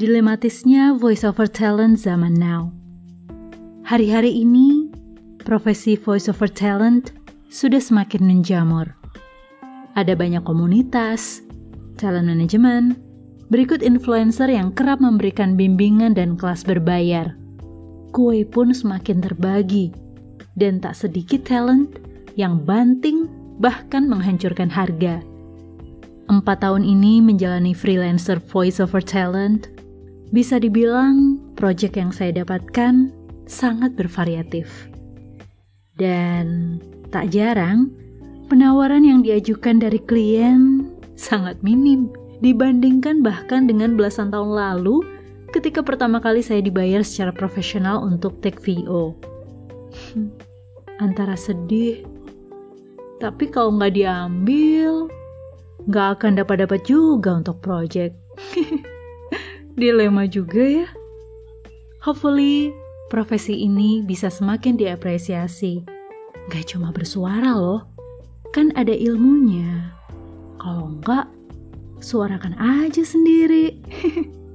Dilematisnya voiceover talent zaman now. Hari-hari ini, profesi voiceover talent sudah semakin menjamur. Ada banyak komunitas, talent management, berikut influencer yang kerap memberikan bimbingan dan kelas berbayar. Kue pun semakin terbagi, dan tak sedikit talent yang banting bahkan menghancurkan harga. Empat tahun ini menjalani freelancer voiceover talent, bisa dibilang proyek yang saya dapatkan sangat bervariatif. Dan tak jarang, penawaran yang diajukan dari klien sangat minim dibandingkan bahkan dengan belasan tahun lalu ketika pertama kali saya dibayar secara profesional untuk take VO. Antara sedih tapi kalau nggak diambil, nggak akan dapat-dapat juga untuk project. Dilema juga ya. Hopefully, profesi ini bisa semakin diapresiasi. Gak cuma bersuara loh, kan ada ilmunya. Kalau enggak, suarakan aja sendiri.